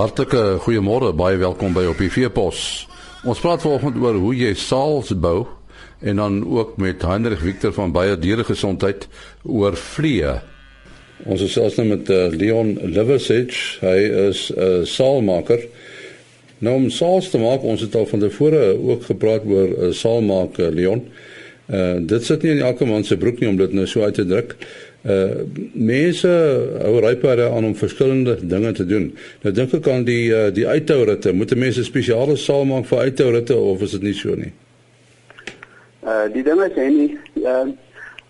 Hartlike goeiemôre, baie welkom by op die Veepos. Ons praat vanoggend oor hoe jy saals bou en dan ook met Hendrik Victor van Baie Dieregesondheid oor vliee. Ons is selfs nou met uh, Leon Liversidge. Hy is 'n uh, saalmaker. Nou om saals te maak, ons het al van tevore ook gepraat oor uh, saalmaak uh, Leon. Uh, dit sit nie in elke man se broek nie om dit nou so uit te druk. Uh mense hou rypare aan om verskillende dinge te doen. Nou dink ek aan die uh, die uithouritte. Moet mense spesiale saal maak vir uithouritte of is dit nie so nie? Uh die ding is nie uh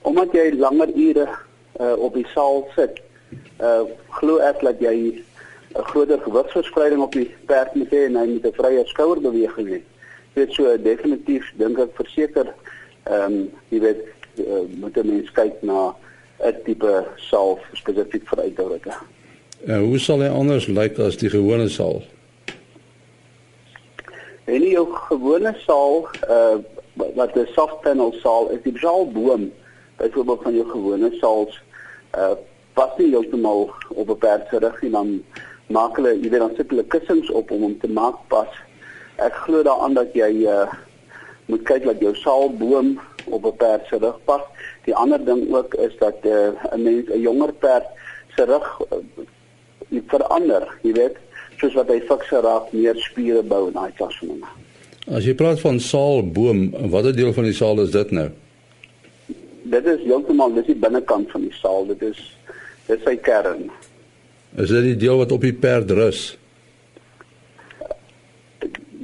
omdat jy langer ure uh op die saal sit, uh glo ek dat jy 'n groter gewigsverspreiding op die perd moet hê en hy moet 'n vrye skouerbeweging hê. Dit so definitief dink ek verseker ehm um, jy weet uh, moet 'n mens kyk na 'n tipe salf spesifiek vir uitdrukke. En hoe sal hy anders lyk as die gewone salf? En die gewone salf uh wat 'n soft panel salf is, die salboom byvoorbeeld van jou gewone salf uh pas nie heeltemal op 'n perd se rug en dan maak hulle jy weet dan sit hulle kussings op om hom te maak pas. Ek glo daaraan dat jy uh moet kyk dat jou salboom op 'n perd se rug pas Die ander ding ook is dat eh, 'n uh, mens 'n jonger perd se rug uh, verander, jy weet, soos wat hy fikser raak, meer spiere bou en daai klas van hom. As jy praat van saalboom, watter deel van die saal is dit nou? Dit is heeltemal dis die binnekant van die saal, dit is dis sy kern. Is dit die deel wat op die perd rus?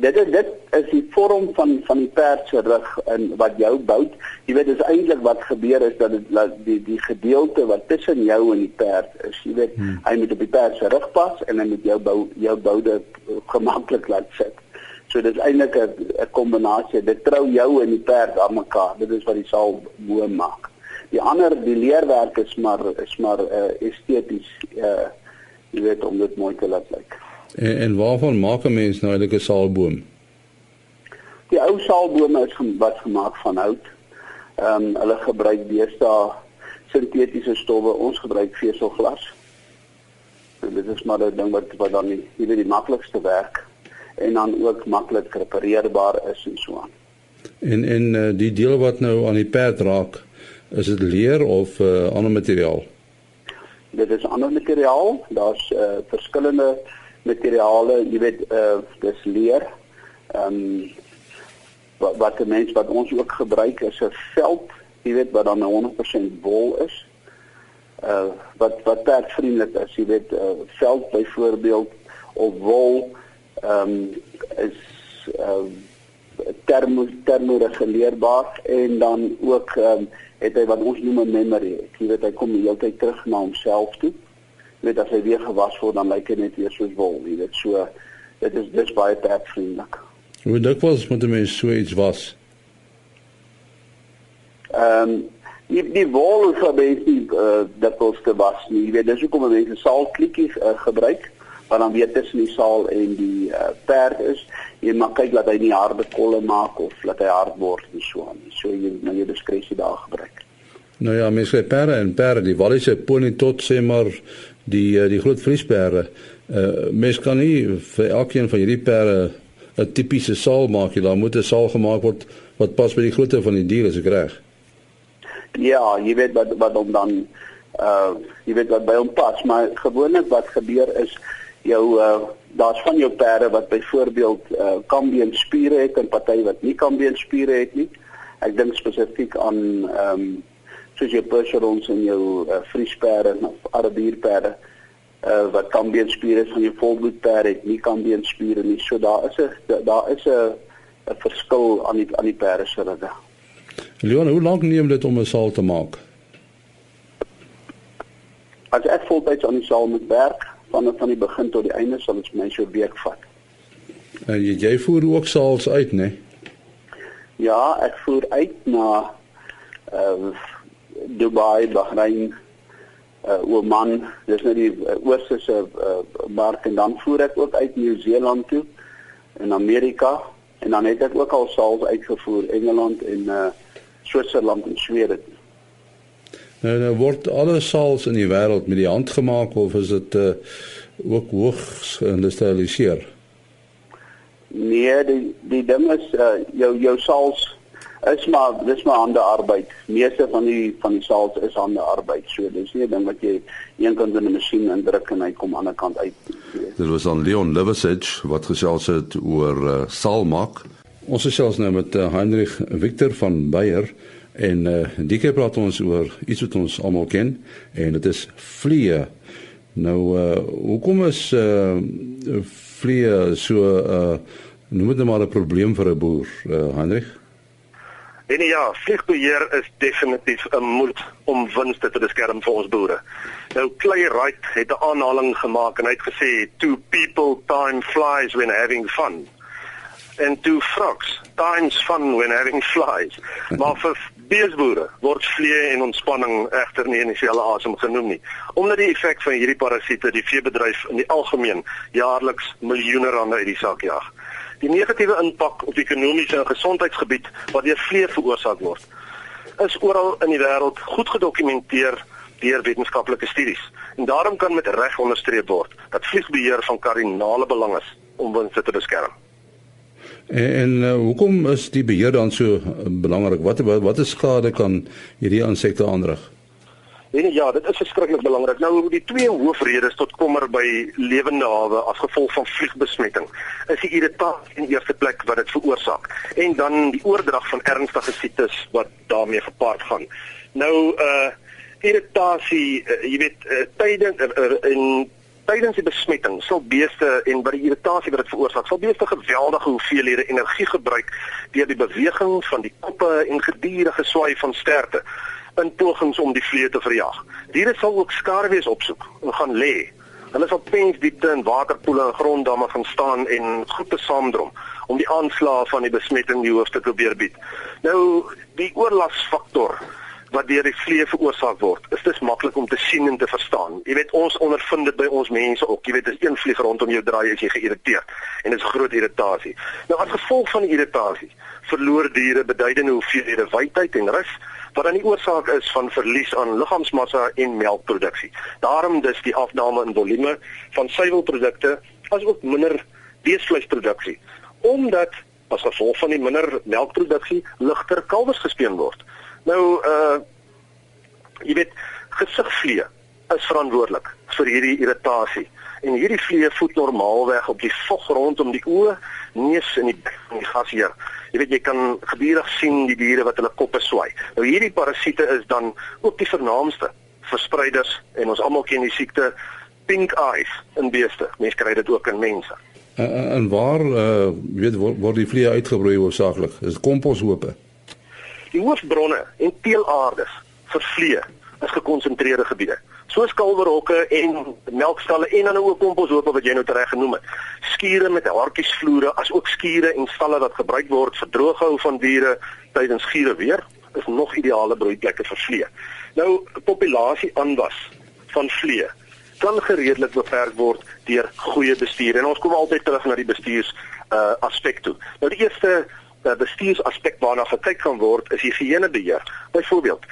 Dit is dit is die vorm van van die perd se rug en wat jou bou. Jy weet dis eintlik wat gebeur is dat dit die die gedeelte wat tussen jou en die perd is. Jy weet hmm. hy moet op die perd se rug pas en hy moet jou bou jou boude gemaklik laat sit. So dit is eintlik 'n kombinasie. Dit trou jou en die perd aan mekaar. Dit is wat die saal boom maak. Die ander die leerwerk is maar is maar uh, esteties uh jy weet om dit mooi te laat lyk. Like. En, en waarvan maak 'n mens nou eintlik 'n saalboom? Die ou saalbome is wat gemaak van hout. Ehm um, hulle gebruik deesdae sintetiese stowwe. Ons gebruik veselglas. En dit is maar 'n ding wat wat dan nie die, die maklikste werk en dan ook maklik repareerbaar is en so aan. En en uh, die deel wat nou aan die perd raak, is dit leer of uh, ander materiaal? Dit is ander materiaal. Daar's uh, verskillende materiale, jy weet, uh dis leer. Ehm um, wat wat die mens wat ons ook gebruik is 'n veld, jy weet wat dan 100% wol is. Uh wat wat perdvriendelik is, jy weet, uh veld byvoorbeeld of wol ehm um, is uh termo termoreguleerbaar en dan ook ehm um, het hy wat ons noem 'n memory. Jy weet hy kom die hele tyd terug na homself toe weet as hy weer gewas word dan lyk hy net weer soos wol, jy weet. So dit is dis baie perdvriendelik. Hoe dink was met die mens so iets was? Ehm um, die die wol is baie uh, dat kos te was nie. Jy weet dis hoekom mense saalklikkies uh, gebruik wat dan weer tussen die saal en die uh, perd is. Jy mag kyk dat hy nie harde kolle maak of dat hy hard word en so aan. So jy nou jou diskresie daar gebruik. Nou ja, mense sê perde en perde, die walliese pony tot sê maar die eh, die groot vriesperde. Uh mens kan nie vir elkeen van hierdie perde 'n tipiese saal maak nie. Daar moet 'n saal gemaak word wat pas by die grootte van die dier, is ek reg? Ja, jy weet wat wat om dan uh jy weet wat by hom pas, maar gewoonlik wat gebeur is jou uh daar's van jou perde wat byvoorbeeld uh kambeen spiere het en party wat nie kambeen spiere het nie. Ek dink spesifiek aan ehm um, soos jou percherons en jou uh, vriesperde of arabierperde uh, wat kambeenspiere van jou volbloedperde het nie kambeenspiere nie. So daar is 'n daar is 'n 'n verskil aan die aan die perde se rugge. Leon, hoe lank neem dit om 'n saal te maak? As ek voltyds aan die saal moet werk, van van die begin tot die einde sal dit my so 'n week vat. En jy, jy voer ook saals uit, né? Nee? Ja, ek voer uit na uh Dubai, Bahrein, uh, Oman, dis nou die uh, ooste se uh, mark en dan voer ek ook uit Nieu-Seeland toe en Amerika en dan het ek ook al saals uitgevoer Engeland en uh Switserland en Swede. Nou, nou word alle saals in die wêreld met die hand gemaak of is dit uh ook hoogs geïndustrialiseer? Nee, die die ding is uh, jou jou saals is maar dis maar hande arbeid. Meeste van die van die saals is hande arbeid. So dis nie 'n ding wat jy een kant in 'n masjien indruk en hy kom aan die ander kant uit. Dit was aan Leon Liversidge wat gesels het oor uh, saalmaak. Ons gesels nou met uh, Heinrich Victor van Beyer en uh, die keer praat ons oor iets wat ons almal ken en dit is vliee. Nou uh, hoekom is uh, vliee so uh, noem dit nou maar 'n probleem vir 'n boer, uh, Heinrich? En ja, vliegbeheer is definitief 'n moed om winste te beskerm vir ons boere. Nou Clay Wright het 'n aanhaling gemaak en hy het gesê to people time flies when having fun. And to frogs, time's fun when having flies. Maar vir beesboere word vlee en ontspanning egter nie in dieselfde asem genoem nie. Omdat die effek van hierdie parasiete die veebedryf in die algemeen jaarliks miljoene rande uit die sak jaag. Die negatiewe impak op die ekonomiese en gesondheidsgebied wat deur vlees veroorsaak word, is oral in die wêreld goed gedokumenteer deur wetenskaplike studies. En daarom kan met reg onderstreep word dat vliegbeheer van kardinale belang is om winste te beskerm. En, en uh, hoekom is die beheer dan so belangrik? Wat wat, wat skade kan hierdie insekte aanrig? En ja, dit is verskriklik belangrik. Nou die twee hoofredes tot kommer by lewende hawe as gevolg van vliegbesmetting is die irritasie in eerste plek wat dit veroorsaak en dan die oordrag van ernstige siektes wat daarmee gepaard gaan. Nou uh irritasie, uh, jy weet, uh, tydens uh, uh, in tydens die besmetting sal beeste en by die irritasie wat dit veroorsaak, sal beeste geweldige hoeveelhede energie gebruik deur die beweging van die koppe en gedurende swaai van sterte in pogings om die vlee te verjag. Diere sal ook skaduwees opsoek en gaan lê. Hulle sal pensdiepte in waterpoele en gronddamme gaan staan en groepe saamdrom om die aanslae van die besmetting die hoof te probeer bied. Nou die oorlasfaktor wat deur die vlee veroorsaak word, is dit maklik om te sien en te verstaan. Jy weet ons ondervind dit by ons mense ook. Jy weet as een vlieg rondom jou draai, is jy geïrriteerd en dit is groot irritasie. Nou as gevolg van die irritasie verloor diere beduidende hoeveelhede wydheid en rus wat dan die oorsaak is van verlies aan liggaamsmassa en melkproduksie. Daarom dis die afname in volume van suiwelprodukte asook minder beesvleisproduksie omdat as gevolg van die minder melkproduksie ligter kalwers gespeen word. Nou uh jy weet gesigvlee is verantwoordelik vir hierdie irritasie en hierdie vlee voed normaalweg op die vog rondom die oë, neus en die en die gasheer. Jy weet jy kan gedurig sien die diere wat hulle koppe swai. Nou hierdie parasiete is dan ook die vernaamste verspreiders en ons almal ken die siekte pink eyes in beeste. Mense kry dit ook in mense. En, en waar uh weet word, die vlee uitgebroei hoofsaaklik? Is komposhope? Die hoofbronne en teelaardes vir vlee is gekonsentreerde gebiede. Soos kalverhokke en melkstalle en dan ook komposhope wat jy nou reg genoem het. Skure met hartjiesvloere as ook skure en stalle wat gebruik word vir drooghou van diere tydens skure weer is nog ideale broeiplekke vir vlee. Nou populasie aanwas van vlee kan gereedelik beperk word deur goeie bestuur en ons kom altyd terug na die bestuurs uh aspek toe. Nou die eerste bestuursaspek waarna gekyk kan word is higienebeheer. Byvoorbeeld,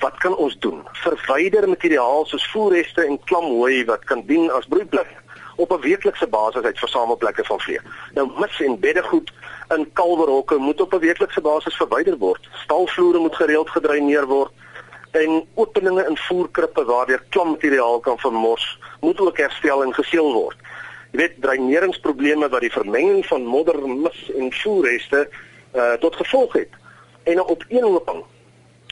wat kan ons doen? Verwyder materiaal soos voerreste en klamhooi wat kan dien as broedplek op 'n weeklikse basis uit versamelplekke van vlee. Nou mis en beddegoed in kalverhokke moet op 'n weeklikse basis verwyder word. Stalvloere moet gereeld gedreineer word en openinge in voerkrippe waardeur klammateriaal kan vermors, moet ook herstel en geseël word. Jy weet, dreineringsprobleme wat die vermenging van modder, mis en voerreste uh, tot gevolg het. En 'n opeenhoping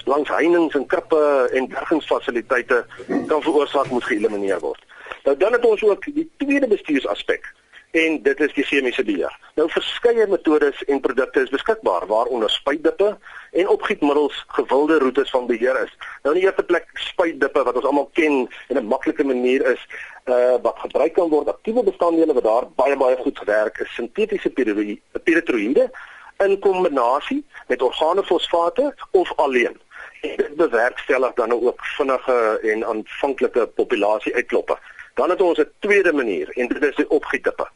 langs heininge en krippe en bergingsfasiliteite kan veroorsaak moet geëlimineer word. Nou dan het ons ook die tweede bestuursaspek en dit is die chemiese beheer. Nou verskeie metodes en produkte is beskikbaar waaronder spuitdippe en opgietmiddels gewilde roetes van beheer is. Nou in die eerste plek spuitdippe wat ons almal ken en 'n maklike manier is uh wat gebruik kan word aktiewe bestanddele wat daar baie baie goed werk is sintetiese piritroïde in kombinasie met organofosfate of alleen. En dit bewerkstellig dan ook vinnige en aanvanklike populasie uitkloppe. Dan het ons 'n tweede manier en dit is die opgietdippe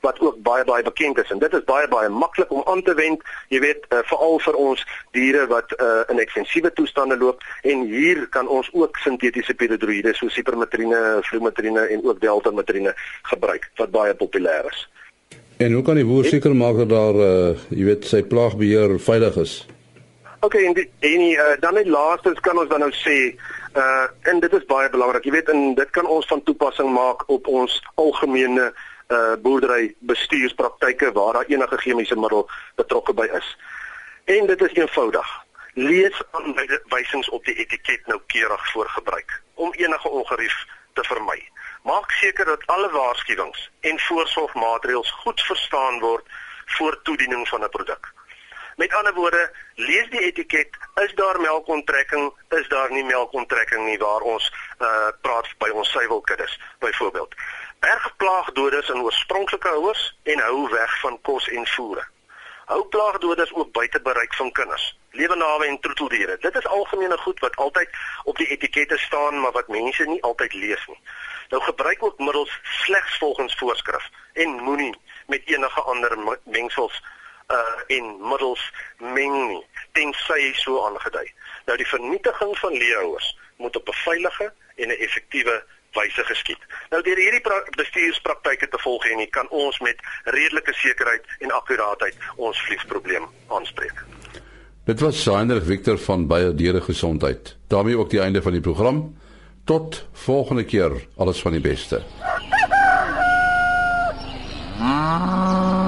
wat ook baie baie bekend is en dit is baie baie maklik om aan te wend. Jy weet, uh, veral vir ons diere wat uh, in ekstensiewe toestande loop en hier kan ons ook sintetiese piridroïde soos hipermetrine, flumetrine en ook deltamatrine gebruik wat baie populêr is. En hoe kan die boer seker maak dat daar uh, jy weet sy plaagbeheer veilig is? OK, en die, en die, uh, dan net laastens kan ons dan nou sê uh en dit is baie belangrik. Jy weet en dit kan ons van toepassing maak op ons algemene uh boerdery bestuurspraktyke waar daar enige chemiese middel betrokke by is. En dit is eenvoudig. Lees aanwysings op die etiket noukeurig voor gebruik om enige ongerief te vermy. Maak seker dat alle waarskuwings en voorsorgmaatreëls goed verstaan word voor toediening van 'n produk. Met ander woorde, lees die etiket, is daar melkonttrekking, is daar nie melkonttrekking nie waar ons uh praat by ons suiwelkuddes byvoorbeeld. Bergplaagdoders in oorspronklike houers en hou weg van kos en voere. Hou plaagdoders ook buite bereik van kinders. Lewenawe en troeteldiere. Dit is algemene goed wat altyd op die etikette staan, maar wat mense nie altyd lees nie. Nou gebruik ook middels slegs volgens voorskrif en moenie met enige ander mengsels uh en middels meng nie tensy so aangedui. Nou die vernietiging van leeuhouers moet op 'n veilige en 'n effektiewe wyse geskied. Nou deur hierdie bestuurspraktyke te volg en jy kan ons met redelike sekerheid en akkuraatheid ons vliegprobleem aanspreek. Dit was Sander Victor van Baie Diere Gesondheid. daarmee ook die einde van die program. Tot volgende keer. Alles van die beste. Ah.